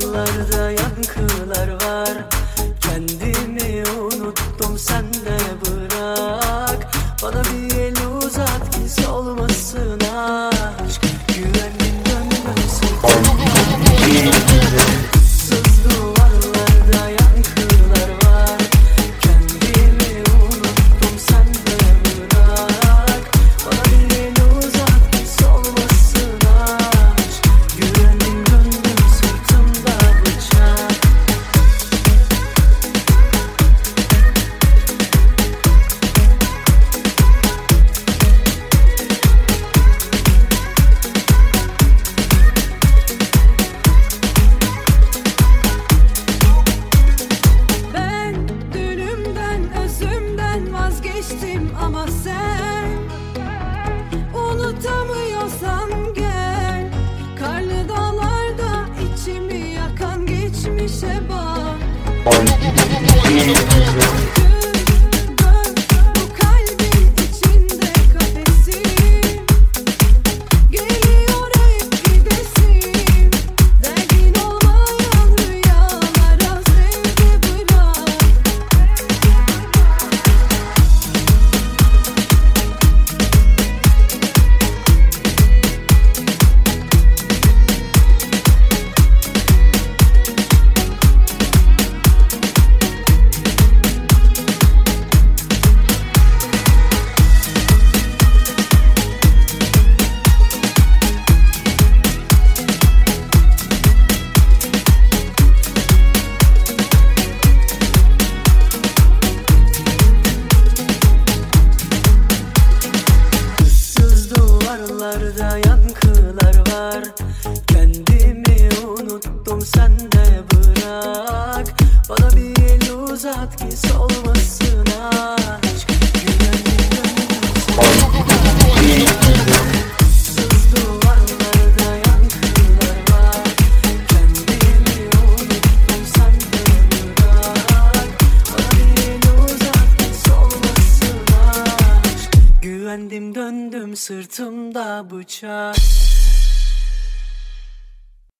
duvarlarda yankılar vazgeçtim ama sen döndüm sırtımda bıçak